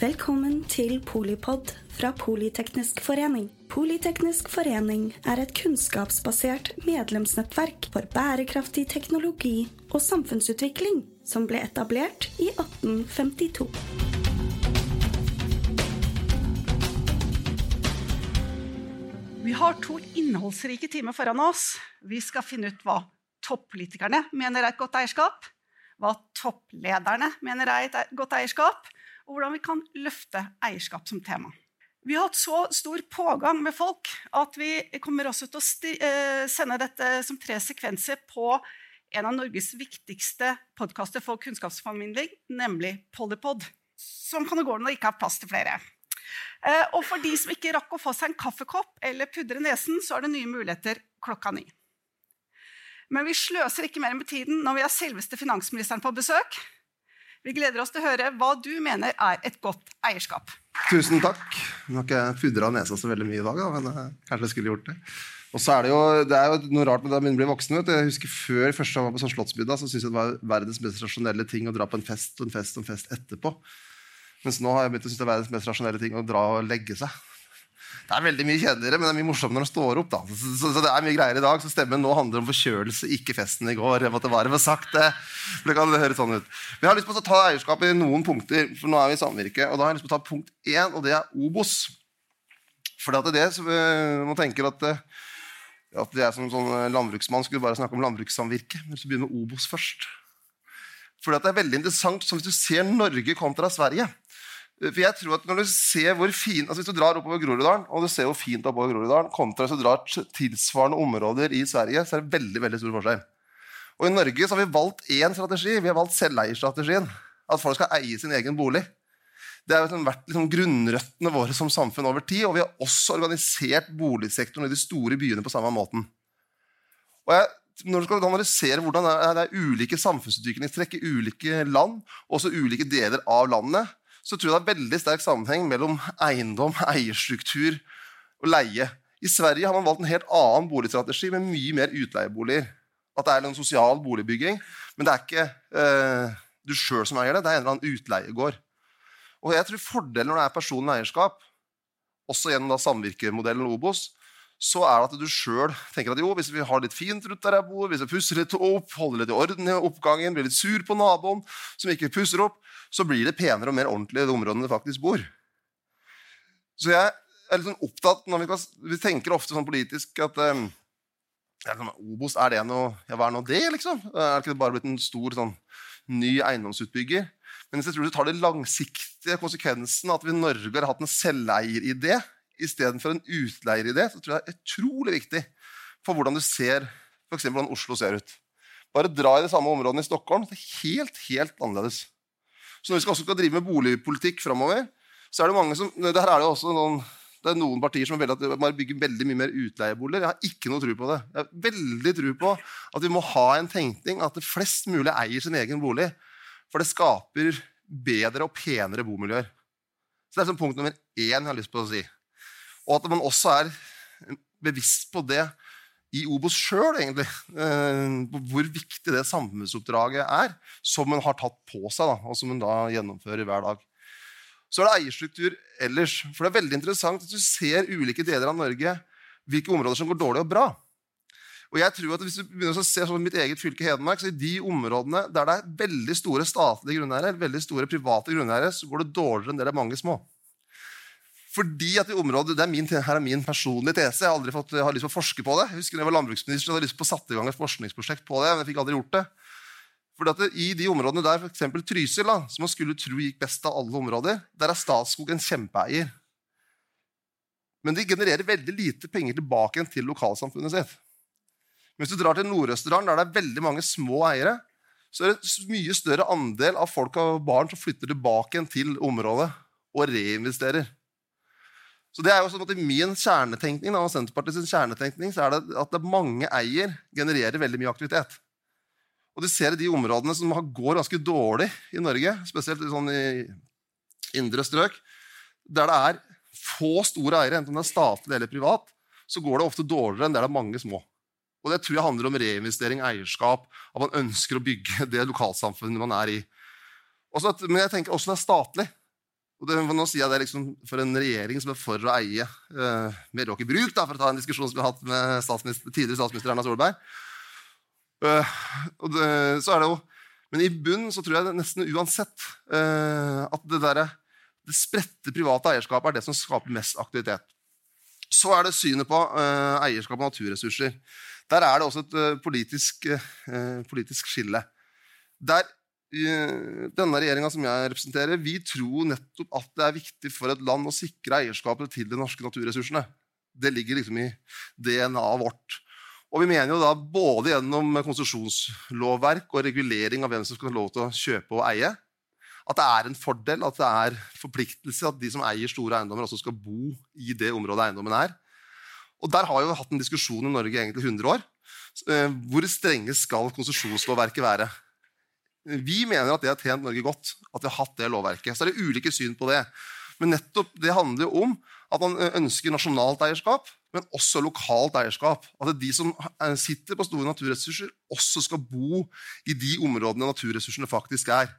Velkommen til Polipod fra Politeknisk forening. Politeknisk forening er et kunnskapsbasert medlemsnettverk for bærekraftig teknologi og samfunnsutvikling som ble etablert i 1852. Vi har to innholdsrike timer foran oss. Vi skal finne ut hva toppolitikerne mener er et godt eierskap, hva topplederne mener er et godt eierskap, og hvordan vi kan løfte eierskap som tema. Vi har hatt så stor pågang med folk at vi kommer også til å eh, sende dette som tre sekvenser på en av Norges viktigste podkaster for kunnskapsformidling, nemlig Polypod. Som kan det gå når det ikke er plass til flere. Eh, og for de som ikke rakk å få seg en kaffekopp eller pudre nesen, så er det nye muligheter klokka ni. Men vi sløser ikke mer med tiden når vi har selveste finansministeren på besøk. Vi gleder oss til å høre hva du mener er et godt eierskap. Tusen takk. Nå har ikke pudra nesa så veldig mye i dag, da, men uh, kanskje jeg skulle gjort det. Og så er Det jo, det er jo noe rart med det å bli voksen. Jeg husker Før første gang jeg var på sånn Slottsbygda, så syntes jeg det var verdens mest rasjonelle ting å dra på en fest og en fest og en fest etterpå. Mens nå har jeg begynt å synes det er verdens mest rasjonelle ting å dra og legge seg. Det er veldig mye kjedeligere, men det er mye morsommere når de står opp. Så, så, så, det er mye greier i dag, så stemmen nå handler om forkjølelse, ikke festen i går. Jeg måtte bare få sagt det. det kan høre sånn ut. Men jeg har lyst på å ta eierskap i noen punkter, for nå er vi i samvirke. Og da har jeg lyst på å ta punkt én, og det er Obos. For det er det som eh, man tenker at, eh, at jeg som sånn landbruksmann skulle bare snakke om landbrukssamvirke. Men så begynner med Obos først. For det er veldig interessant, så Hvis du ser Norge kontra Sverige, for jeg tror at når du ser hvor fin, altså Hvis du drar oppover Groruddalen og du ser hvor fint oppover Groruddalen, kontra hvis du drar tilsvarende områder i Sverige, så er det veldig veldig stor forskjell. Og I Norge så har vi valgt én strategi. Vi har valgt selveierstrategien. At folk skal eie sin egen bolig. Det har vært liksom grunnrøttene våre som samfunn over tid. Og vi har også organisert boligsektoren i de store byene på samme måten. Og jeg, når du skal analysere hvordan det er, det er ulike samfunnsutviklingstrekk i ulike land, også ulike deler av landet, så tror jeg det er veldig sterk sammenheng mellom eiendom, eierstruktur og leie. I Sverige har man valgt en helt annen boligstrategi med mye mer utleieboliger. At det er en sosial boligbygging, men det er ikke eh, du sjøl som eier det. Det er en eller annen utleiegård. Og jeg tror Fordelen når det er personlig eierskap, også gjennom samvirkemodellen Obos, så er det at du sjøl tenker at jo, hvis vi har litt fint rundt der jeg bor, hvis jeg pusser litt opp, holder litt i orden i oppgangen, blir litt sur på naboen som ikke pusser opp, så blir det penere og mer ordentlig i det området du faktisk bor. Så jeg er litt sånn opptatt når vi, kan, vi tenker ofte sånn politisk at um, Obos, er det noe Ja, hva er nå det, liksom? Er ikke bare blitt en stor sånn, ny eiendomsutbygger? Men hvis jeg tror du tar de langsiktige konsekvensene, at vi i Norge har hatt en selveieridé istedenfor en utleieridé, så tror jeg det er utrolig viktig for hvordan du ser f.eks. hvordan Oslo ser ut. Bare dra i det samme området i Stockholm. Det er helt, helt annerledes. Så når vi skal skal drive med boligpolitikk framover, så er det mange som det her er det også noen, det er noen partier som vil at man bygger veldig mye mer utleieboliger. Jeg har ikke noe tro på det. Jeg har veldig tro på at vi må ha en tenkning at det flest mulig eier sin egen bolig. For det skaper bedre og penere bomiljøer. Så Det er sånn punkt nummer én jeg har lyst på å si. Og at man også er bevisst på det i Obos sjøl, egentlig. Eh, hvor viktig det samfunnsoppdraget er, som hun har tatt på seg, da, og som hun da gjennomfører hver dag. Så er det eierstruktur ellers. For det er veldig interessant at du ser ulike deler av Norge hvilke områder som går dårlig og bra. Og jeg tror at Hvis du begynner å se sånn mitt eget fylke Hedmark, så i de områdene der det er veldig store statlige grunneiere, veldig store private grunneiere, så går det dårligere enn det er mange små. Fordi at i området, det er min, Her er min personlige tese. Jeg har aldri fått, jeg har lyst til å forske på det. Jeg husker da jeg var landbruksminister, hadde jeg lyst til å sette i gang et forskningsprosjekt på det. men jeg fikk aldri gjort det. Fordi at det, I de områdene der f.eks. Trysil, da, som man skulle tro gikk best av alle områder, der er Statskog en kjempeeier. Men de genererer veldig lite penger tilbake til lokalsamfunnet sitt. Men hvis du drar til Nord-Østerdalen, der det er veldig mange små eiere, så er det mye større andel av folk og barn som flytter tilbake til området og reinvesterer. Så det er jo I min kjernetenkning og Senterpartiets kjernetenkning så er det at det mange eier genererer veldig mye aktivitet. Og du ser i de områdene som går ganske dårlig i Norge, spesielt sånn i indre strøk, der det er få store eiere, enten det er statlig eller privat, så går det ofte dårligere enn der det er mange små. Og Det tror jeg handler om reinvestering, eierskap, at man ønsker å bygge det lokalsamfunnet man er i. Også men jeg tenker også det er statlig. Og det, nå sier jeg det liksom for en regjering som er for å eie uh, Meråker Bruk, da, for å ta en diskusjon som vi har hatt med statsminister, tidligere statsminister Erna Solberg. Uh, det, så er det jo, Men i bunnen så tror jeg det nesten uansett uh, at det, der, det spredte private eierskapet er det som skaper mest aktivitet. Så er det synet på uh, eierskap av naturressurser. Der er det også et politisk, politisk, skille. Der denne regjeringa som jeg representerer, vi tror nettopp at det er viktig for et land å sikre eierskapet til de norske naturressursene. Det ligger liksom i DNA-et vårt. Og vi mener jo da både gjennom konsesjonslovverk og regulering av hvem som skal ha lov til å kjøpe og eie, at det er en fordel, at det er forpliktelse at de som eier store eiendommer, også skal bo i det området eiendommen er. Og Der har vi jo hatt en diskusjon i Norge egentlig 100 år. Eh, hvor strenge skal konsesjonslovverket være? Vi mener at det har tjent Norge godt at vi har hatt det lovverket. Så er det ulike syn på det. Men nettopp det handler jo om at man eh, ønsker nasjonalt eierskap, men også lokalt eierskap. At de som eh, sitter på store naturressurser, også skal bo i de områdene naturressursene faktisk er.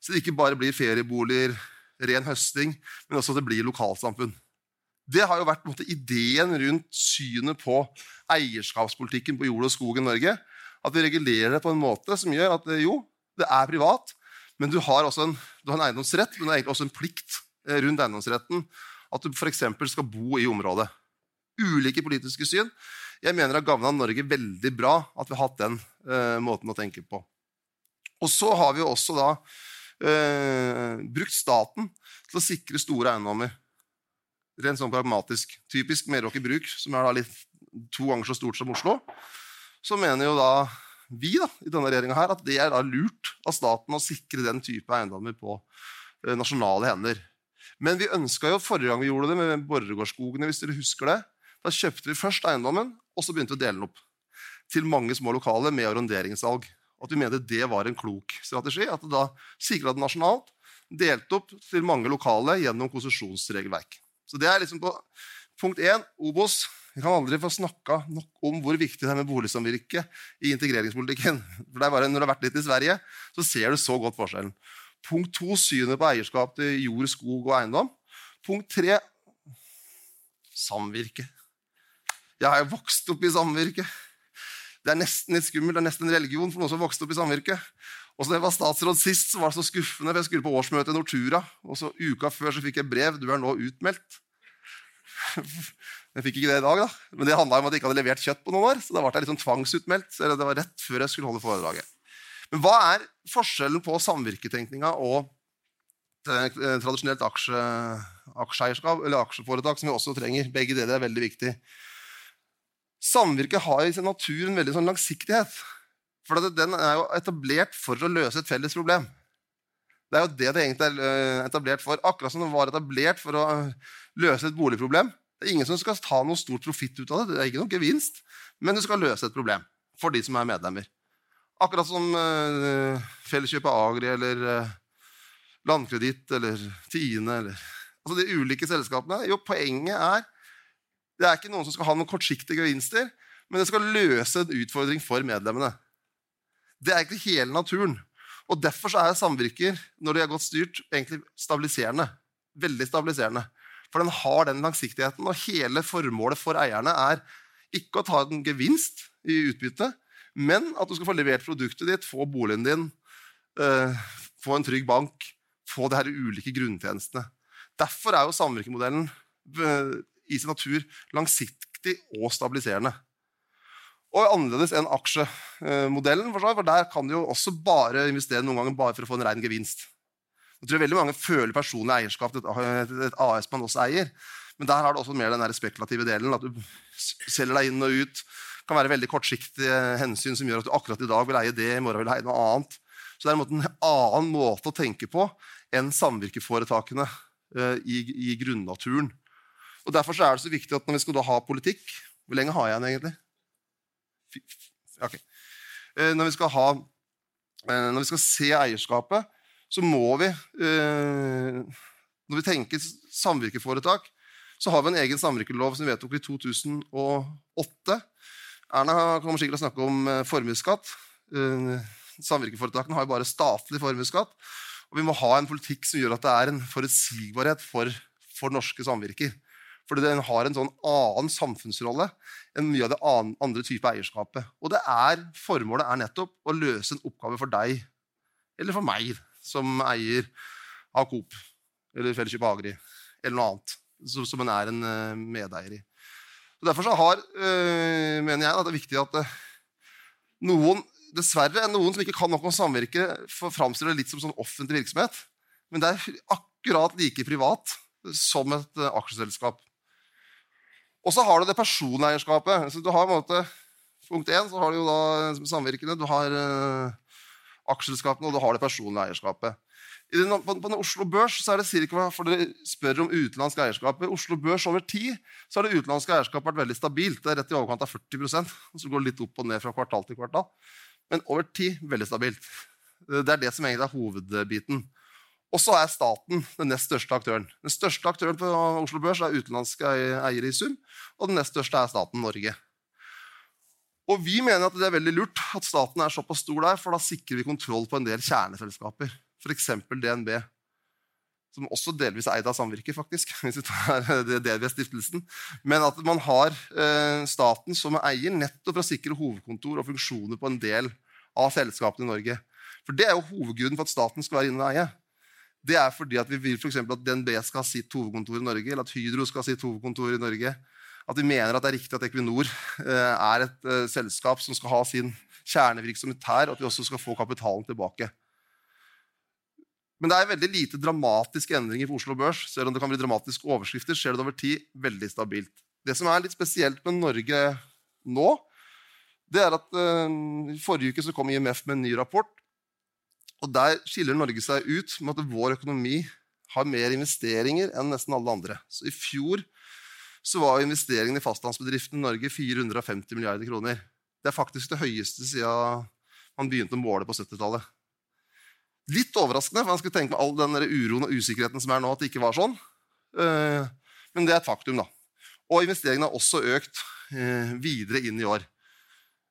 Så det ikke bare blir ferieboliger, ren høsting, men også at det blir lokalsamfunn. Det har jo vært måte, ideen rundt synet på eierskapspolitikken på jord og skog i Norge. At vi regulerer det på en måte som gjør at jo, det er privat, men du har en, har en eiendomsrett, men det er egentlig også en plikt eh, rundt eiendomsretten. At du f.eks. skal bo i området. Ulike politiske syn. Jeg mener det har gagna Norge veldig bra at vi har hatt den uh, måten å tenke på. Og så har vi også da uh, brukt staten til å sikre store eiendommer rent sånn pragmatisk. Typisk Meråker Bruk, som er litt, to ganger så stort som Oslo. Så mener jo da vi da, i denne regjeringa at det er da lurt av staten å sikre den type eiendommer på eh, nasjonale hender. Men vi ønska jo forrige gang vi gjorde det, med Borregaardskogene, hvis dere husker det. Da kjøpte vi først eiendommen, og så begynte vi å dele den opp til mange små lokaler med arronderingssalg. At vi mente det var en klok strategi. At det da sikra det nasjonalt, delte opp til mange lokale gjennom konsesjonsregelverk. Så det er liksom på punkt én Obos. Vi kan aldri få snakka nok om hvor viktig det er med boligsamvirke i integreringspolitikken. For det er bare Når du har vært litt i Sverige, så ser du så godt forskjellen. Punkt to synet på eierskap til jord, skog og eiendom. Punkt tre samvirke. Jeg har jo vokst opp i samvirke. Det er nesten litt skummelt. Det er nesten en religion for noen som har vokst opp i samvirke. Og så da jeg var statsråd sist, så var det så skuffende, for jeg skulle på årsmøte i Nortura. Og så uka før så fikk jeg brev. Du er nå utmeldt. Jeg fikk ikke det i dag, da. men det handla om at jeg ikke hadde levert kjøtt på noen år. Så da ble jeg sånn tvangsutmeldt. eller det var rett før jeg skulle holde foredraget. Men hva er forskjellen på samvirketenkninga og tradisjonelt aksje, aksjeeierskap eller aksjeforetak, som vi også trenger? Begge deler er veldig viktig. Samvirket har i sin natur en veldig sånn langsiktighet. For den er jo etablert for å løse et felles problem. Det er jo det det egentlig er eh, etablert for. Akkurat som det var etablert for å eh, løse et boligproblem. Det er ingen som skal ta noe stort profitt ut av det. Det er ikke noe gevinst, men du skal løse et problem for de som er medlemmer. Akkurat som uh, Felleskjøpet Agri eller uh, Landkreditt eller Tine eller altså De ulike selskapene. Jo, poenget er det er ikke noen som skal ha noen kortsiktige gevinster, men det skal løse en utfordring for medlemmene. Det er egentlig hele naturen. Og Derfor er samvirker når de er godt styrt, egentlig stabiliserende. Veldig stabiliserende. For den har den langsiktigheten, og hele formålet for eierne er ikke å ta en gevinst i utbytte, men at du skal få levert produktet ditt, få boligen din, eh, få en trygg bank, få de her ulike grunntjenestene. Derfor er jo samvirkemodellen uh, i sin natur langsiktig og stabiliserende. Og annerledes enn aksjemodellen, for der kan du jo også bare investere noen ganger bare for å få en ren gevinst. Jeg tror veldig Mange føler personlig eierskap til et AS man også eier. Men der har du også mer den spekulative delen. At du selger deg inn og ut. Det kan være veldig kortsiktige hensyn som gjør at du akkurat i dag vil eie det, i morgen vil eie noe annet. Så det er en, annen måte å tenke på enn samvirkeforetakene uh, i, i, grunnaturen. Og Derfor er det så viktig at når vi skal ha politikk Hvor lenge har jeg den egentlig? Okay. Eh, når, vi ha, eh, når vi skal se eierskapet, så må vi eh, Når vi tenker samvirkeforetak, så har vi en egen samvirkelov som vi vedtok i 2008. Erna kommer sikkert til å snakke om formuesskatt. Samvirkeforetakene har jo bare statlig formuesskatt. Og vi må ha en politikk som gjør at det er en forutsigbarhet for, for norske samvirker. Fordi den har en sånn annen samfunnsrolle enn mye av det andre type eierskapet. Og det er, formålet er nettopp å løse en oppgave for deg eller for meg som eier av Coop eller Felleskjøp Agri eller noe annet som en er en eh, medeier i. Og derfor har, øh, mener jeg at det er viktig at øh, noen dessverre noen som ikke kan nok om samvirke, framstiller det litt som sånn offentlig virksomhet. Men det er akkurat like privat som et aksjeselskap. Og så har du det personeierskapet. Så du har, måte, punkt én så har du jo da samvirkene, du har uh, aksjeselskapene og du har det personlige eierskapet. Den, på, på den Oslo Børs så er det cirka, for dere spør om utenlandsk eierskap. I Oslo Børs over tid så har det utenlandske eierskapet vært veldig stabilt. Det er rett i overkant av 40% og så går det litt opp og ned fra kvartal til kvartal. Men over tid veldig stabilt. Det er det som egentlig er hovedbiten. Og så er staten den nest største aktøren. Den største aktøren på Oslo Børs er utenlandske eiere i sum, og den nest største er staten Norge. Og Vi mener at det er veldig lurt at staten er såpass stor der, for da sikrer vi kontroll på en del kjerneselskaper. F.eks. DNB, som også delvis er eid av samvirket, faktisk, hvis vi tar DNB-stiftelsen. Men at man har eh, staten som eier nettopp for å sikre hovedkontor og funksjoner på en del av selskapene i Norge. For Det er jo hovedgrunnen for at staten skal være inne og eie det er fordi at vi vil for at DNB skal ha sitt hovedkontor i Norge, eller at Hydro skal ha sitt hovedkontor i Norge. At vi mener at det er riktig at Equinor eh, er et uh, selskap som skal ha sin kjernevirksomhet her, og at vi også skal få kapitalen tilbake. Men det er veldig lite dramatiske endringer på Oslo Børs. Selv om det kan bli dramatiske overskrifter, skjer det over tid veldig stabilt. Det som er litt spesielt med Norge nå, det er at uh, i forrige uke så kom IMF med en ny rapport og Der skiller Norge seg ut med at vår økonomi har mer investeringer enn nesten alle andre. Så I fjor så var investeringene i fastlandsbedriftene i Norge 450 milliarder kroner. Det er faktisk det høyeste siden man begynte å måle på 70-tallet. Litt overraskende, for man skulle tenke med all den uroen og usikkerheten som er nå, at det ikke var sånn. Eh, men det er et faktum. da. Og investeringene har også økt eh, videre inn i år.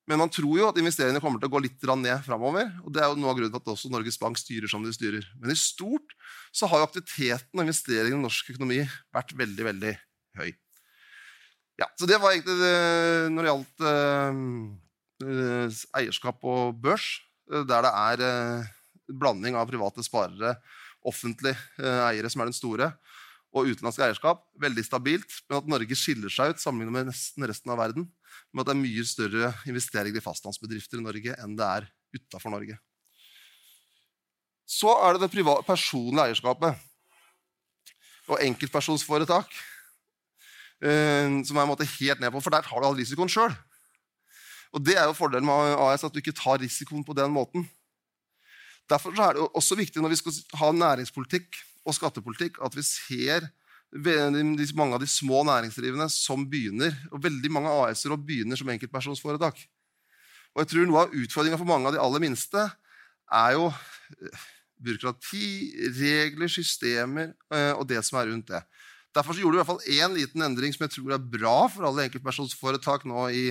Men man tror jo at investeringene kommer til å gå litt ned framover. Og det er jo noe av grunnen til at også Norges Bank styrer som de styrer. Men i stort så har jo aktiviteten og investeringene i norsk økonomi vært veldig, veldig høy. Ja, Så det var egentlig det når det gjaldt eh, eierskap og børs, der det er eh, blanding av private sparere, offentlige eh, eiere som er den store, og utenlandsk eierskap. Veldig stabilt, men at Norge skiller seg ut sammenlignet med nesten resten av verden med at det er mye større investeringer i fastlandsbedrifter i Norge enn det er utafor Norge. Så er det det personlige eierskapet og enkeltpersonsforetak. Eh, som er en måte helt ned på, For der har du all risikoen sjøl. Og det er jo fordelen med AS, at du ikke tar risikoen på den måten. Derfor er det også viktig når vi skal ha næringspolitikk og skattepolitikk, at vi ser mange av de små næringsdrivende som begynner, og veldig mange AS-er begynner som enkeltpersonsforetak. Og jeg tror Noe av utfordringa for mange av de aller minste er jo eh, byråkrati, regler, systemer eh, og det som er rundt det. Derfor gjorde vi i hvert fall én liten endring som jeg tror er bra for alle enkeltpersonsforetak nå i,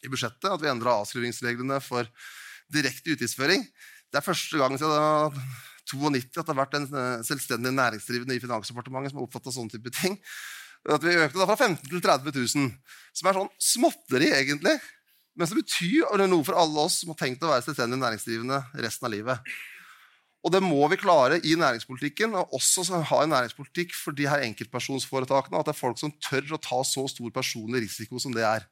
i budsjettet. At vi endra avskrivingsreglene for direkte utgiftsføring. Det er første gang siden 92 at det har vært en eh, selvstendig næringsdrivende i Finansdepartementet som har oppfatta sånne type ting. At vi økte da fra 15 til 30 000, som er sånn småtteri, egentlig. Men som betyr noe for alle oss som har tenkt å være selvstendig næringsdrivende resten av livet. Og det må vi klare i næringspolitikken, og også ha en næringspolitikk for de her enkeltpersonsforetakene. At det er folk som tør å ta så stor personlig risiko som det er.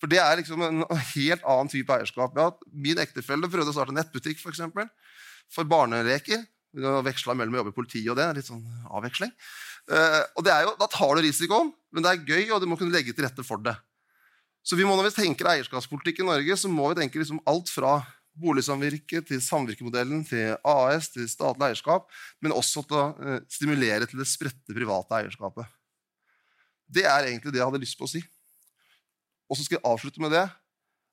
For det er liksom en helt annen type eierskap. Ja, min ektefelle prøvde å starte nettbutikk, for eksempel for barneleker. Veksla mellom å jobbe i politiet og det. Litt sånn avveksling. Uh, og jo, Da tar du risikoen, men det er gøy, og du må kunne legge til rette for det. Så vi må, Når vi tenker eierskapspolitikk i Norge, så må vi tenke liksom alt fra boligsamvirke til samvirkemodellen til AS til statlig eierskap, men også til å uh, stimulere til det spredte private eierskapet. Det er egentlig det jeg hadde lyst på å si. Og så skal jeg avslutte med det.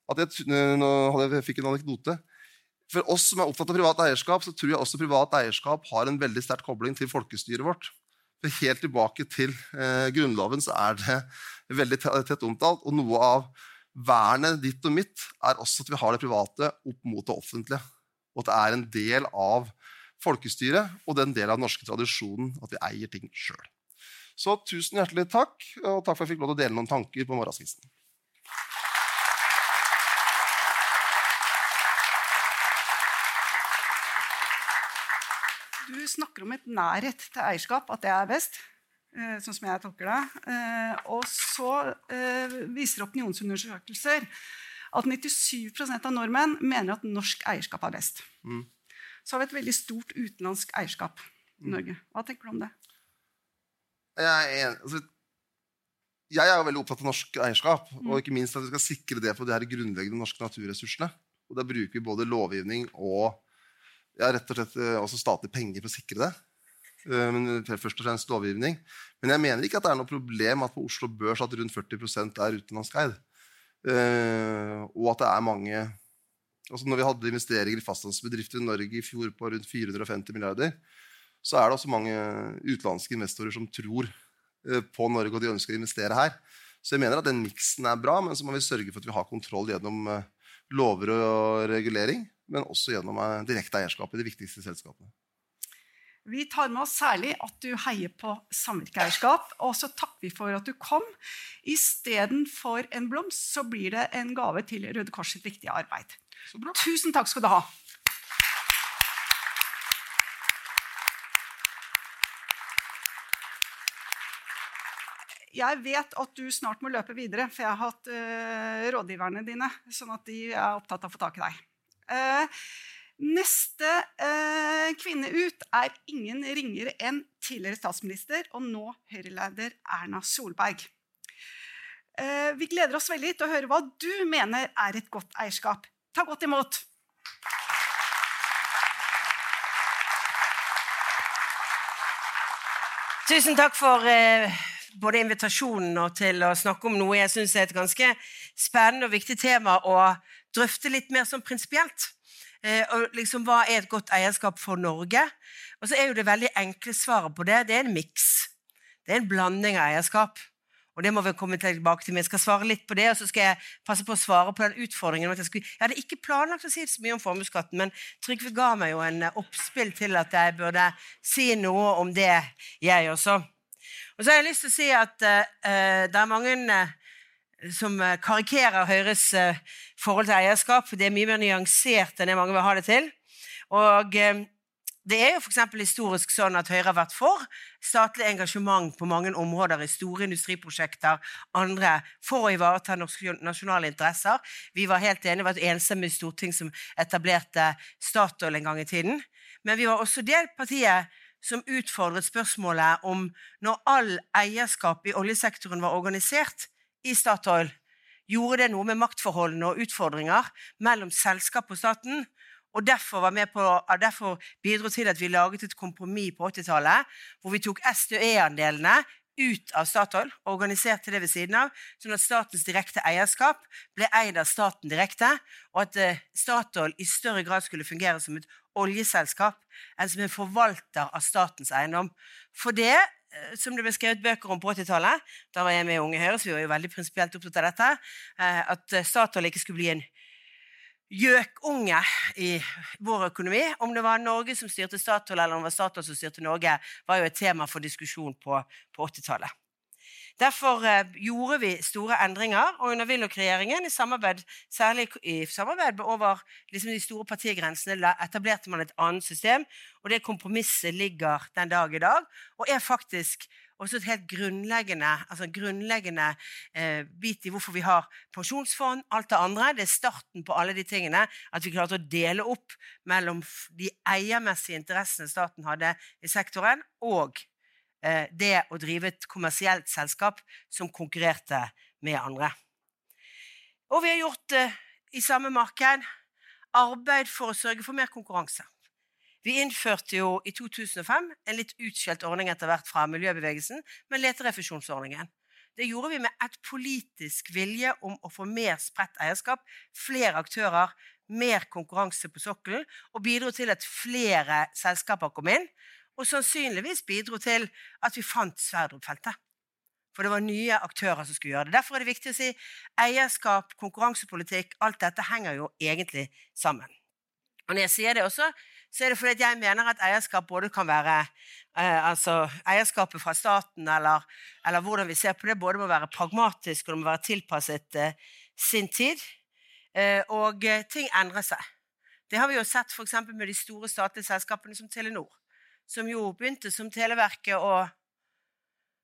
at jeg, nå jeg fikk en anekdote. For oss som er opptatt av privat eierskap, så tror jeg også privat eierskap har en veldig sterk kobling til folkestyret vårt. For Helt tilbake til eh, Grunnloven så er det veldig tett omtalt. Og noe av vernet ditt og mitt er også at vi har det private opp mot det offentlige. Og at det er en del av folkestyret og den delen av den norske tradisjonen at vi eier ting sjøl. Så tusen hjertelig takk, og takk for at jeg fikk lov til å dele noen tanker på morgenskvisten. Du snakker om et nærhet til eierskap, at det er best. Eh, sånn som jeg tolker det. Eh, og så eh, viser opinionsundersøkelser at 97% av nordmenn mener at norsk eierskap er best. Mm. Så har vi et veldig stort utenlandsk eierskap i mm. Norge. Hva tenker du om det? Jeg er, altså, jeg er jo veldig opptatt av norsk eierskap, mm. og ikke minst at vi skal sikre det på de her grunnleggende norske naturressursene. Og Da bruker vi både lovgivning og ja, rett og slett eh, også statlige penger for å sikre det. Eh, men først og fremst lovgivning. Men jeg mener ikke at det er noe problem at på Oslo Børs at rundt 40 er utenlandskeid. Uh, og at det er mange altså Når vi hadde investeringer i fastlandsbedrifter i Norge i fjor på rundt 450 milliarder, så er det også mange utenlandske investorer som tror på Norge, og de ønsker å investere her. Så jeg mener at den miksen er bra, men så må vi sørge for at vi har kontroll gjennom uh, lover og regulering men også gjennom eh, direkte eierskap i de viktigste selskapene. Vi tar med oss særlig at du heier på samvirkeeierskap. Og så takker vi for at du kom. Istedenfor en blomst så blir det en gave til Røde Kors sitt viktige arbeid. Tusen takk skal du ha. Jeg vet at du snart må løpe videre, for jeg har hatt uh, rådgiverne dine, sånn at de er opptatt av å få tak i deg. Uh, neste uh, kvinne ut er ingen ringere enn tidligere statsminister og nå Høyre-leder Erna Solberg. Vi gleder oss veldig til å høre hva du mener er et godt eierskap. Ta godt imot. Tusen takk for både invitasjonen og til å snakke om noe jeg syns er et ganske spennende og viktig tema å drøfte litt mer sånn prinsipielt. Eh, og liksom, hva er et godt eierskap for Norge? Og så er jo det veldig enkle svaret på det. Det er en miks. Det er en blanding av eierskap. Og det må vi komme tilbake til. Men jeg skal svare litt på det, og så skal jeg passe på å svare på den utfordringen. Jeg, hadde ikke planlagt å si så mye om formuesskatten, men Trygve ga meg jo en oppspill til at jeg burde si noe om det, jeg også. Og så har jeg lyst til å si at uh, det er mange uh, som eh, karikerer Høyres eh, forhold til eierskap. Det er mye mer nyansert enn det mange vil ha det til. Og eh, det er jo for historisk sånn at Høyre har vært for statlig engasjement på mange områder i store industriprosjekter, andre for å ivareta norske nasjonale interesser. Vi var helt enige, det var et enstemmig storting som etablerte Statoil en gang i tiden. Men vi var også det partiet som utfordret spørsmålet om når all eierskap i oljesektoren var organisert, i Statoil gjorde det noe med maktforholdene og utfordringer mellom selskap og staten. Og derfor, på, derfor bidro til at vi laget et kompromiss på 80-tallet hvor vi tok SDØE-andelene ut av Statoil organiserte det ved siden av, sånn at statens direkte eierskap ble eid av staten direkte, og at eh, Statoil i større grad skulle fungere som et oljeselskap enn som en forvalter av statens eiendom. For det Eh, som det ble skrevet bøker om på 80-tallet. Da var jeg med i Unge Høyre, så vi var jo veldig prinsipielt opptatt av dette. Eh, at Statoil ikke skulle bli en gjøkunge i vår økonomi. Om det var Norge som styrte Statoil, eller om det var Statoil som styrte Norge, var jo et tema for diskusjon på, på 80-tallet. Derfor eh, gjorde vi store endringer, og under Willoch-regjeringen, særlig i samarbeid over liksom de store partigrensene, etablerte man et annet system. Og det kompromisset ligger den dag i dag, og er faktisk også et helt grunnleggende, altså grunnleggende eh, bit i hvorfor vi har pensjonsfond, alt det andre. Det er starten på alle de tingene. At vi klarte å dele opp mellom de eiermessige interessene staten hadde i sektoren, og det å drive et kommersielt selskap som konkurrerte med andre. Og vi har gjort det i samme marked arbeid for å sørge for mer konkurranse. Vi innførte jo i 2005 en litt utskjelt ordning etter hvert fra miljøbevegelsen, men leterefusjonsordningen. Det gjorde vi med et politisk vilje om å få mer spredt eierskap, flere aktører, mer konkurranse på sokkelen, og bidro til at flere selskaper kom inn og sannsynligvis bidro til at vi fant Sverdrup-feltet. For det var nye aktører som skulle gjøre det. Derfor er det viktig å si eierskap, konkurransepolitikk, alt dette henger jo egentlig sammen. Og når jeg sier det også, så er det fordi jeg mener at eierskap både kan være eh, altså eierskapet fra staten, eller, eller, hvordan vi ser på det, både må være pragmatisk og det må være tilpasset eh, sin tid. Eh, og eh, ting endrer seg. Det har vi jo sett f.eks. med de store statlige selskapene som Telenor, som jo begynte som Televerket og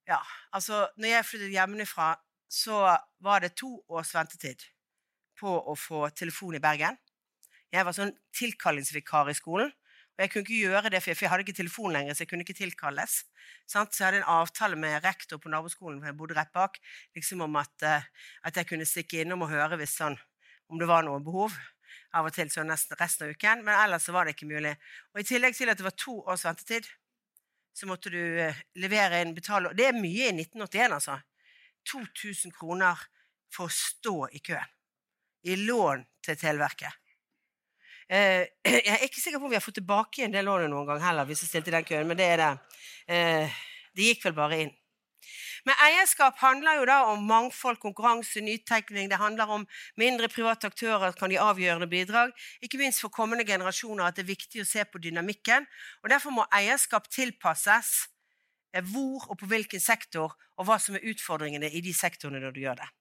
ja, altså når jeg flyttet hjemmefra, så var det to års ventetid på å få telefon i Bergen. Jeg var sånn tilkallingsvikar i skolen. Og jeg kunne ikke gjøre det, for jeg hadde ikke telefon lenger, så jeg kunne ikke tilkalles. Så jeg hadde en avtale med rektor på naboskolen, for jeg bodde rett bak, liksom om at, uh, at jeg kunne stikke innom og høre hvis sånn, om det var noe behov. Av og til så nesten resten av uken, men ellers var det ikke mulig. Og I tillegg til at det var to års ventetid, så måtte du uh, levere inn betale Det er mye i 1981, altså. 2000 kroner for å stå i køen. I lån til Televerket. Eh, jeg er ikke sikker på om vi har fått tilbake igjen det lånet noen gang heller, hvis vi stilte i den køen, men det er det. Eh, det gikk vel bare inn. Men eierskap handler jo da om mangfold, konkurranse, nytenkning. Det handler om mindre private aktører kan gi avgjørende bidrag. Ikke minst for kommende generasjoner at det er viktig å se på dynamikken. og Derfor må eierskap tilpasses eh, hvor og på hvilken sektor, og hva som er utfordringene i de sektorene når du gjør det.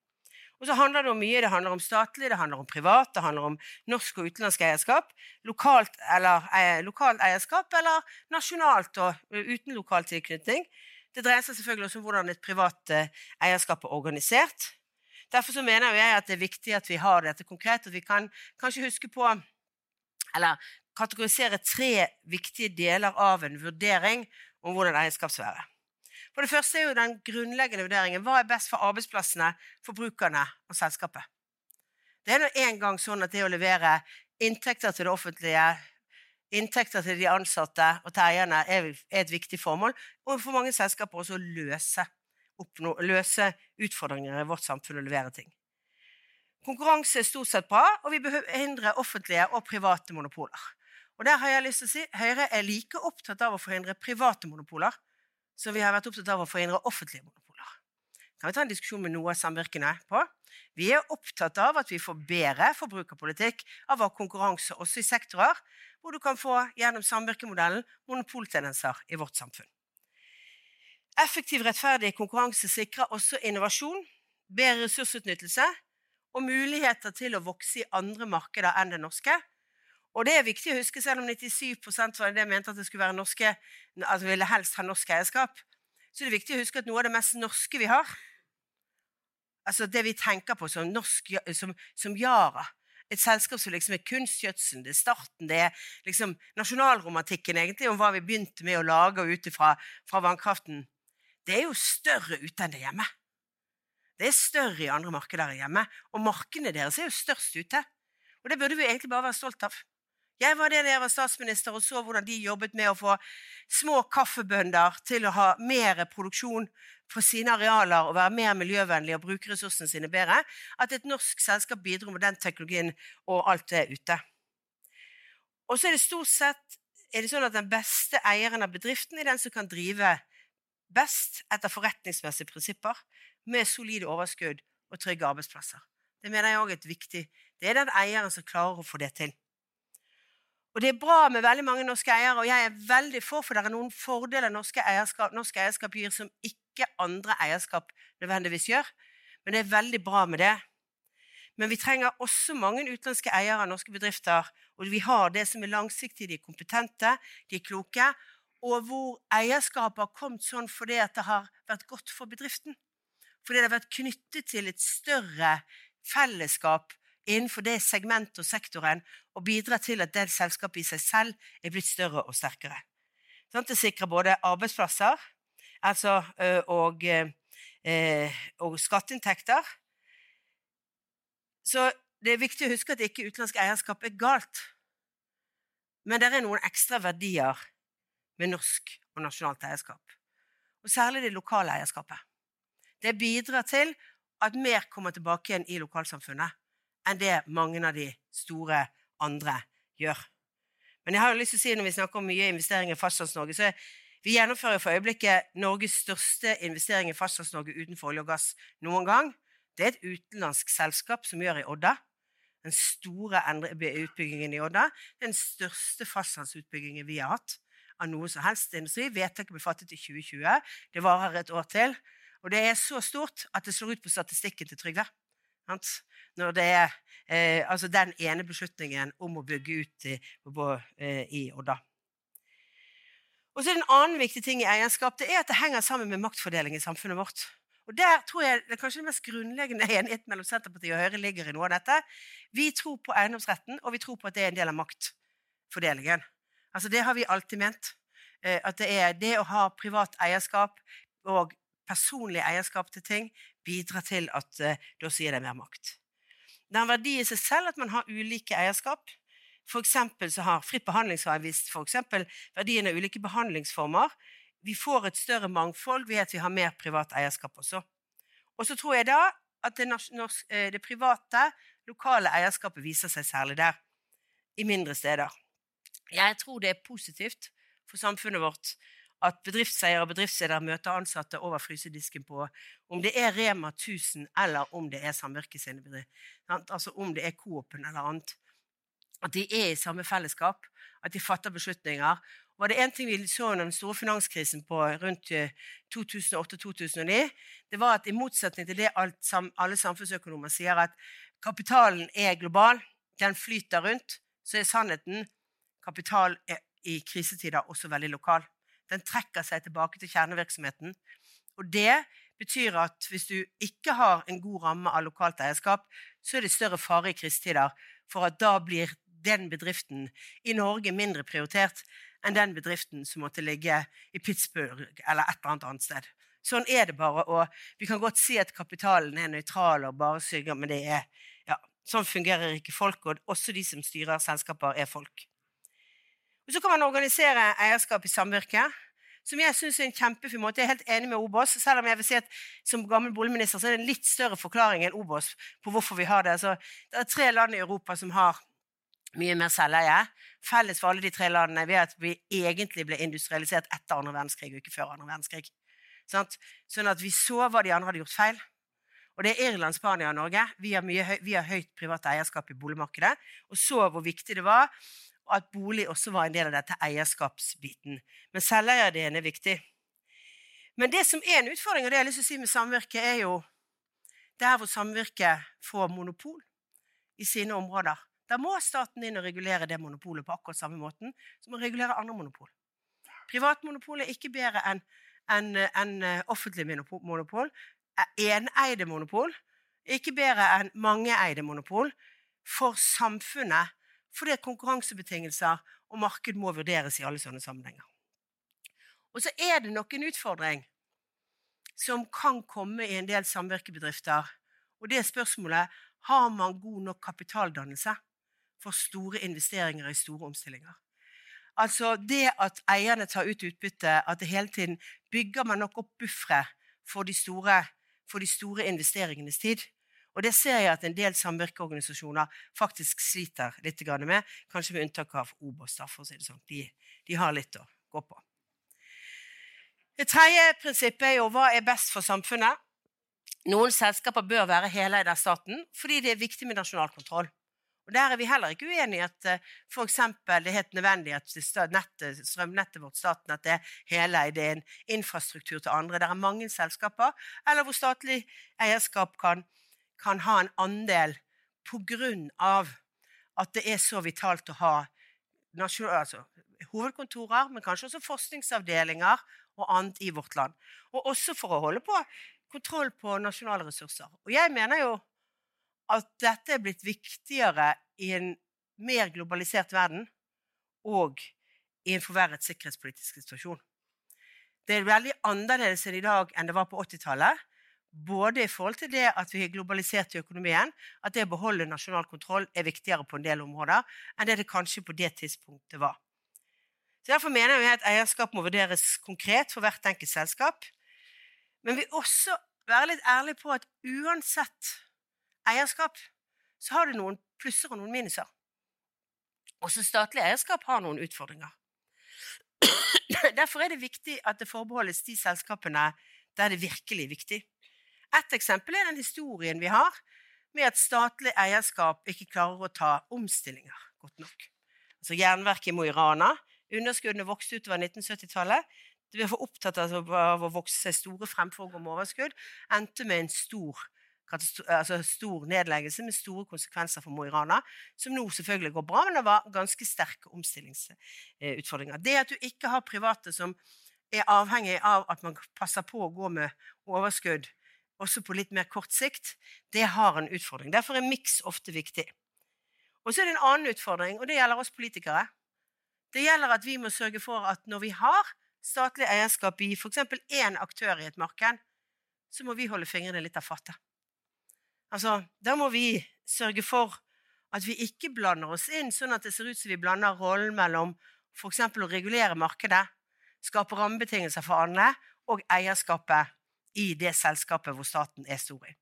Og så handler det om mye. Det handler om statlig, det handler om privat, det handler om norsk og utenlandsk eierskap. Lokalt, eller, eh, lokalt eierskap eller nasjonalt og uten lokal tilknytning. Det dreier seg selvfølgelig også om hvordan et privat eh, eierskap er organisert. Derfor mener jeg at det er viktig at vi har dette konkret, at vi kan kanskje huske på Eller kategorisere tre viktige deler av en vurdering om hvordan eierskap skal være. For det første er jo den grunnleggende vurderingen hva er best for arbeidsplassene, forbrukerne og selskapet. Det er nå engang sånn at det å levere inntekter til det offentlige, inntekter til de ansatte og til eierne er, et viktig formål, og for mange selskaper også å løse, oppnå, løse utfordringer i vårt samfunn og levere ting. Konkurranse er stort sett bra, og vi behøver hindre offentlige og private monopoler. Og der har jeg lyst til å si Høyre er like opptatt av å forhindre private monopoler som vi har vært opptatt av å forhindre offentlige monopoler. Kan vi ta en diskusjon med noe av samvirkene på? Vi er opptatt av at vi får bedre forbrukerpolitikk av ha konkurranse også i sektorer hvor du kan få gjennom samvirkemodellen monopoltendenser i vårt samfunn. Effektiv, rettferdig konkurranse sikrer også innovasjon, bedre ressursutnyttelse og muligheter til å vokse i andre markeder enn det norske, og det er viktig å huske, selv om 97% var det mente at det skulle være norske, altså ville helst ha norsk eierskap, så er det viktig å huske at noe av det mest norske vi har, altså det vi tenker på som, norsk, som, som Yara et selskap som liksom er kunstgjødselen, det er starten, det er liksom nasjonalromantikken egentlig om hva vi begynte med å lage ut fra, fra vannkraften. Det er jo større ute enn det hjemme. Det er større i andre markeder enn hjemme. Og markedene deres er jo størst ute. Og det burde vi egentlig bare være stolt av. Jeg var det da jeg var statsminister og så hvordan de jobbet med å få små kaffebønder til å ha mer produksjon på sine arealer og være mer miljøvennlige og bruke ressursene sine bedre. At et norsk selskap bidro med den teknologien og alt det ute. Og så er det stort sett er det sånn at den beste eieren av bedriften er den som kan drive best etter forretningsmessige prinsipper, med solide overskudd og trygge arbeidsplasser. Det mener jeg også er viktig. Det er den eieren som klarer å få det til. Og det er bra med veldig mange norske eiere, og jeg er veldig for, for det er noen fordeler norske eierskap, norsk eierskap gir som ikke andre eierskap nødvendigvis gjør. Men det er veldig bra med det. Men vi trenger også mange utenlandske eiere av norske bedrifter, og vi har det som er langsiktige, de er kompetente, de er kloke, og hvor eierskapet har kommet sånn fordi det har vært godt for bedriften. Fordi det har vært knyttet til et større fellesskap innenfor det segmentet og sektoren og bidra til at det selskapet i seg selv er blitt større og sterkere. Sånn, det sikrer både arbeidsplasser altså, og, og, skatteinntekter. Så det er viktig å huske at ikke utenlandsk eierskap er galt. Men det er noen ekstra verdier med norsk og nasjonalt eierskap. Og særlig det lokale eierskapet. Det bidrar til at mer kommer tilbake igjen i lokalsamfunnet enn det mange av de store andre gjør. Men jeg har jo lyst til å si når vi snakker om mye investeringer i Fastlands-Norge, så vi gjennomfører for øyeblikket Norges største investering i Fastlands-Norge utenfor olje og gass noen gang. Det er et utenlandsk selskap som gjør i Odda. Den store utbyggingen i Odda. Den største fastlandsutbyggingen vi har hatt av noe som helst industri. Vedtaket ble fattet i 2020. Det varer et år til. Og det er så stort at det slår ut på statistikken til Trygve. Når det er eh, altså den ene beslutningen om å bygge ut i, på, eh, i Odda. Og så er det En annen viktig ting i eierskap det er at det henger sammen med maktfordeling i samfunnet vårt. Og Der tror jeg det er kanskje den mest grunnleggende enigheten mellom Senterpartiet og Høyre ligger i noe av dette. Vi tror på eiendomsretten, og vi tror på at det er en del av maktfordelingen. Altså Det har vi alltid ment. Eh, at det er det å ha privat eierskap og personlig eierskap til ting bidrar til at uh, da sier det mer makt. Det er en verdi i seg selv at man har ulike eierskap. For så har Fritt behandlingsvist for eksempel, verdien av ulike behandlingsformer. Vi får et større mangfold ved at vi har mer privat eierskap også. Og så tror jeg da at det, eh, det private, lokale eierskapet viser seg særlig der, i mindre steder. Jeg tror det er positivt for samfunnet vårt at bedriftseiere og bedriftsledere møter ansatte over frysedisken på om det er Rema 1000 eller om det er samvirket sine bedrifter. Altså om det er Coop-en eller annet. At de er i samme fellesskap, at de fatter beslutninger. Var det én ting vi så under den store finanskrisen på rundt 2008-2009, eh, det var at i motsetning til det alle samfunnsøkonomer sier, at kapitalen er global, den flyter rundt, så er sannheten kapital er i krisetider også veldig lokal. Den trekker seg tilbake til kjernevirksomheten. Og det betyr at hvis du ikke har en god ramme av lokalt eierskap, så er det større fare i krisetider for at da blir den bedriften i Norge mindre prioritert enn den bedriften som måtte ligge i Pittsburgh eller et eller annet sted. Sånn er det bare. Og vi kan godt si at kapitalen er nøytral og bare synger, men det er, ja, sånn fungerer ikke folk, og også de som styrer selskaper, er folk. Og Så kan man organisere eierskap i samvirke, som jeg syns er en kjempefin måte. Jeg er helt enig med Obos, selv om jeg vil si at som gammel boligminister så er det en litt større forklaring enn Obos på hvorfor vi har det. Altså, det er tre land i Europa som har mye mer selveie. Felles for alle de tre landene er at vi egentlig ble industrialisert etter andre verdenskrig, og ikke før andre verdenskrig. Sånn at vi så hva de andre hadde gjort feil. Og det er Irland, Spania og Norge. Vi har, mye, vi har høyt privat eierskap i boligmarkedet. Og så hvor viktig det var at bolig også var en del av dette eierskapsbiten. Men selveierdelen er viktig. Men det som er en utfordring, og det jeg har lyst til å si med samvirke, er jo der hvor samvirket får monopol i sine områder. Da må staten inn og regulere det monopolet på akkurat samme måten som å regulere andre monopol. Privatmonopol er ikke bedre enn en, en eh, offentlig monopol. Eneide monopol ikke bedre enn mangeeide monopol for samfunnet, fordi konkurransebetingelser og marked må vurderes i alle sånne sammenhenger. Og så er det nok en utfordring som kan komme i en del samvirkebedrifter, og det er spørsmålet har man god nok kapitaldannelse for store investeringer i store omstillinger. Altså det at eierne tar ut utbytte, at det hele tiden bygger man nok opp buffere for, for de store investeringenes tid. Og det ser jeg at en del samvirkeorganisasjoner faktisk sliter litt med, kanskje med unntak av Obos. for å si det sånn. De, de har litt å gå på. Det tredje prinsippet er jo hva er best for samfunnet. Noen selskaper bør være heleid av staten fordi det er viktig med nasjonal kontroll. Og Der er vi heller ikke uenige i at eh, eksempel, det er helt nødvendig at nettet, strømnettet vårt staten, at det er heleid, det er en infrastruktur til andre. Det er mange selskaper eller hvor statlig eierskap kan, kan ha en andel på grunn av at det er så vitalt å ha altså, hovedkontorer, men kanskje også forskningsavdelinger og annet i vårt land. Og også for å holde på kontroll på nasjonale ressurser. Og jeg mener jo at dette er blitt viktigere i en mer globalisert verden og i en forverret sikkerhetspolitisk situasjon. Det er veldig annerledes i dag enn det var på 80-tallet. Både i forhold til det at vi har globalisert i økonomien, at det å beholde nasjonal kontroll er viktigere på en del områder enn det det kanskje på det tidspunktet var. Så Derfor mener jeg at eierskap må vurderes konkret for hvert enkelt selskap. Men vi også være litt ærlige på at uansett eierskap, så har det noen plusser og noen minuser. Også statlig eierskap har noen utfordringer. Derfor er det viktig at det forbeholdes de selskapene der det virkelig er viktig. Et eksempel er den historien vi har med at statlig eierskap ikke klarer å ta omstillinger godt nok. Altså Jernverket i Mo i Rana. Underskuddene vokste utover 1970-tallet. Det ble for opptatt av å vokse seg store fremfor å gå med overskudd. Endte med en stor, altså stor nedleggelse med store konsekvenser for Mo i Rana. Som nå selvfølgelig går bra, men det var ganske sterke omstillingsutfordringer. Det at du ikke har private som er avhengig av at man passer på å gå med overskudd også på litt mer kort sikt, det har en utfordring. Derfor er miks ofte viktig. Og så er det en annen utfordring, og det gjelder oss politikere. Det gjelder at vi må sørge for at når vi har statlig eierskap i f.eks. én aktør i et marked, så må vi holde fingrene litt av fattet. Altså, da må vi sørge for at vi ikke blander oss inn sånn at det ser ut som vi blander rollen mellom f.eks. å regulere markedet, skape rammebetingelser for andre, og eierskapet i det selskapet hvor staten er stor i.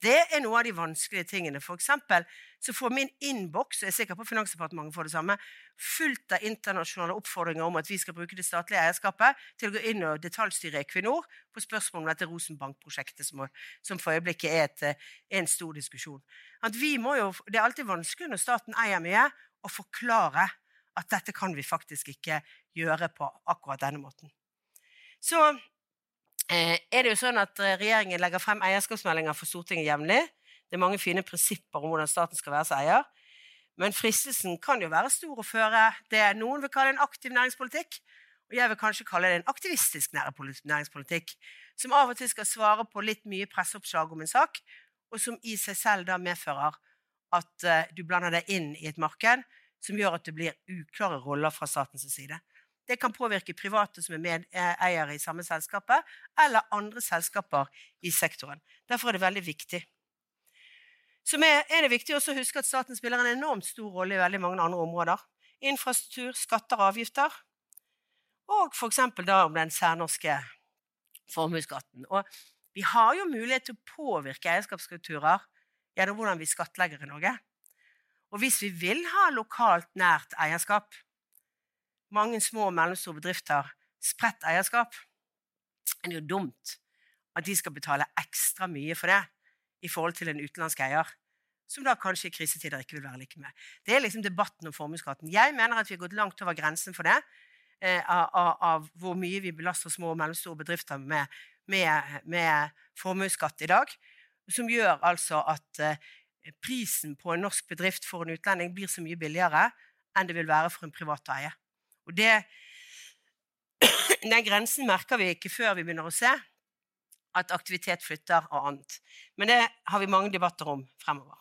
Det er noe av de vanskelige tingene. For eksempel så får min innboks, og jeg er sikker på Finansdepartementet får det samme, fullt av internasjonale oppfordringer om at vi skal bruke det statlige eierskapet til å gå inn og detaljstyre Equinor på spørsmål om dette Rosenbank-prosjektet, som, som, for øyeblikket er, et, er, en stor diskusjon. Jo, det er alltid vanskelig når staten eier mye, å forklare at dette kan vi faktisk ikke gjøre på akkurat denne måten. Så Eh, er det jo sånn at eh, Regjeringen legger frem eierskapsmeldinger for Stortinget jevnlig. Det er mange fine prinsipper om hvordan staten skal være som eier. Men fristelsen kan jo være stor å føre det noen vil kalle en aktiv næringspolitikk. Og jeg vil kanskje kalle det en aktivistisk næringspolitikk, som av og til skal svare på litt mye presseoppslag om en sak, og som i seg selv da medfører at uh, du blander deg inn i et marked som gjør at det blir uklare roller fra statens side. Det kan påvirke private som er medeiere i samme selskapet, eller andre selskaper i sektoren. Derfor er det veldig viktig. Så er det viktig også å huske at staten spiller en enormt stor rolle i veldig mange andre områder. Infrastruktur, skatter og avgifter. Og f.eks. da om den særnorske formuesskatten. Vi har jo mulighet til å påvirke eierskapsstrukturer gjennom hvordan vi skattlegger i Norge. Og hvis vi vil ha lokalt nært eierskap, mange små og mellomstore bedrifter spredt eierskap, er det jo dumt at de skal betale ekstra mye for det i forhold til en utenlandsk eier, som da kanskje i krisetider ikke vil være like med. Det er liksom debatten om formuesskatten. Jeg mener at vi har gått langt over grensen for det, eh, av, av, hvor mye vi belaster små og mellomstore bedrifter med, med, med formuesskatt i dag, som gjør altså at eh, prisen på en norsk bedrift for en utlending blir så mye billigere enn det vil være for en privat eier. Og det, den grensen merker vi ikke før vi begynner å se at aktivitet flytter og annet. Men det har vi mange debatter om fremover.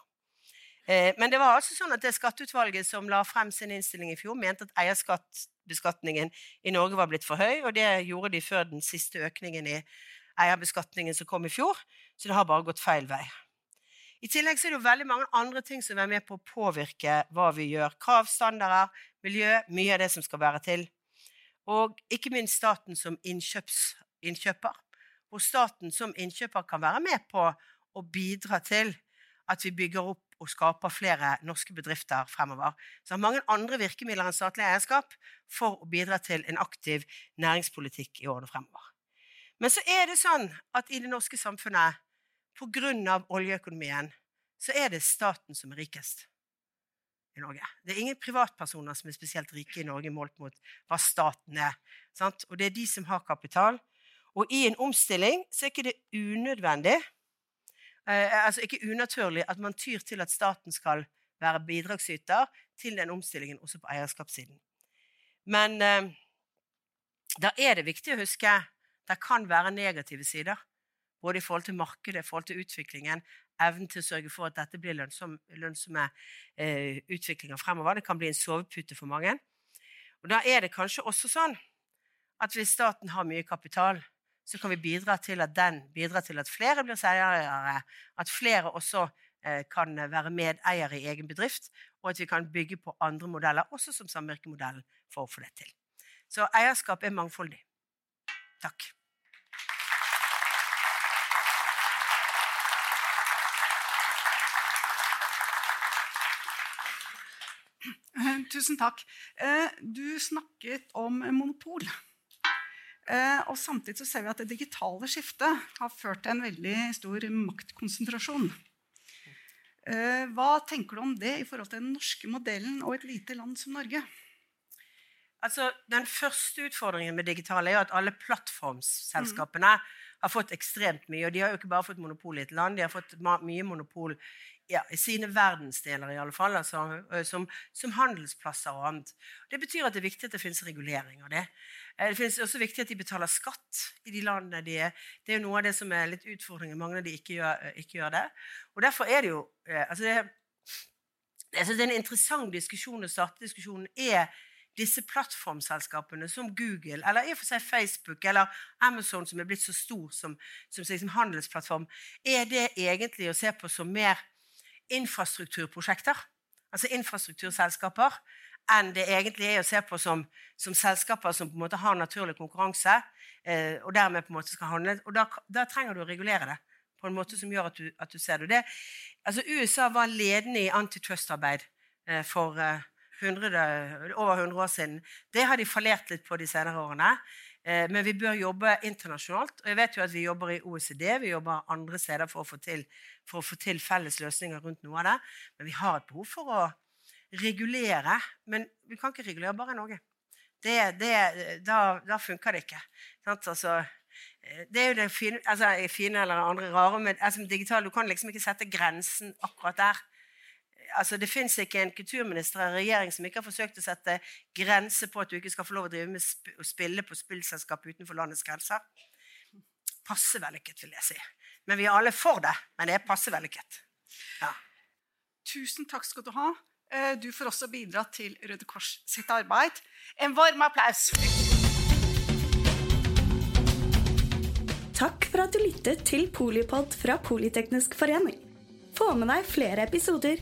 Eh, men det var altså sånn at det skatteutvalget som la frem sin innstilling i fjor, mente at eierskapsbeskatningen i Norge var blitt for høy, og det gjorde de før den siste økningen i eierbeskatningen som kom i fjor. Så det har bare gått feil vei. I tillegg er det jo veldig mange andre ting som er med på å påvirke hva vi gjør. Krav, standarder, miljø, mye av det som skal være til. Og ikke minst staten som innkjøper. Hvor staten som innkjøper kan være med på å bidra til at vi bygger opp og skaper flere norske bedrifter fremover. Så har mange andre virkemidler enn statlig eierskap for å bidra til en aktiv næringspolitikk i årene fremover. Men så er det sånn at i det norske samfunnet pga. oljeøkonomien så er det staten som er rikest Norge. Det er ingen privatpersoner som er spesielt rike i Norge målt mot hva staten er. Sant? Og det er de som har kapital. Og i en omstilling så er ikke det unødvendig, eh, altså ikke unaturlig, at man tyr til at staten skal være bidragsyter til den omstillingen også på eierskapssiden. Men eh, da er det viktig å huske at det kan være negative sider både i forhold til markedet, i forhold til utviklingen, evnen til å sørge for at dette blir lønnsom, lønnsomme eh, utviklinger fremover. Det kan bli en sovepute for mange. Og Da er det kanskje også sånn at hvis staten har mye kapital, så kan vi bidra til at den bidrar til at flere blir seierere, at flere også eh, kan være medeiere i egen bedrift, og at vi kan bygge på andre modeller, også som samvirkemodellen, for å få det til. Så eierskap er mangfoldig. Takk. Tusen takk. Eh, du snakket om monopol. Eh, og Samtidig så ser vi at det digitale skiftet har ført til en veldig stor maktkonsentrasjon. Eh, hva tenker du om det i forhold til den norske modellen og et lite land som Norge? Altså, Den første utfordringen med digitale er at alle plattformselskapene mm. har fått ekstremt mye. Og de har jo ikke bare fått monopol i et land, de har fått mye monopol ja, i sine verdensdeler, i alle fall, altså, som, som, handelsplasser og annet. Det betyr at det er viktig at det finnes regulering av det. Det finnes også viktig at de betaler skatt i de landene de er. Det er jo noe av det som er litt utfordringen. Mange av de ikke gjør, ikke gjør det. Og derfor er det jo altså det, jeg synes det er en interessant diskusjon å starte diskusjonen. Er disse plattformselskapene som Google eller i og for seg Facebook eller Amazon, som er blitt så stor som, som, som handelsplattform, er det egentlig å se på som mer infrastrukturprosjekter, altså infrastrukturselskaper, enn det egentlig er å se på som, som selskaper som på en måte har naturlig konkurranse, eh, og dermed på en måte skal handle. Og da, da, trenger du å regulere det på en måte som gjør at du, at du ser det. det. Altså, USA var ledende i antitrust-arbeid eh, for eh, 100, over 100 år siden. Det har de fallert litt på de senere årene. Eh, men vi bør jobbe internasjonalt. Og jeg vet jo at vi jobber i OECD, vi jobber andre steder for å få til, å få til felles løsninger rundt noe av det. Men vi har et behov for å regulere. Men vi kan ikke regulere bare Norge. Det, det, da, da, funker det ikke. Altså, eh, det er jo det fine, altså, fine eller andre rare med altså, digital, Du kan liksom ikke sette grensen akkurat der altså Det fins ikke en kulturminister eller regjering som ikke har forsøkt å sette grenser på at du ikke skal få lov å drive med sp å spille på spillselskap utenfor landets grenser. Passe vellykket, vil jeg si. Men vi er alle for det. Men det er passe vellykket. Ja. Tusen takk skal du ha. Eh, du får også bidra til Røde Kors sitt arbeid. En varm applaus. Takk for at du lyttet til Polipod fra Politeknisk forening. Få med deg flere episoder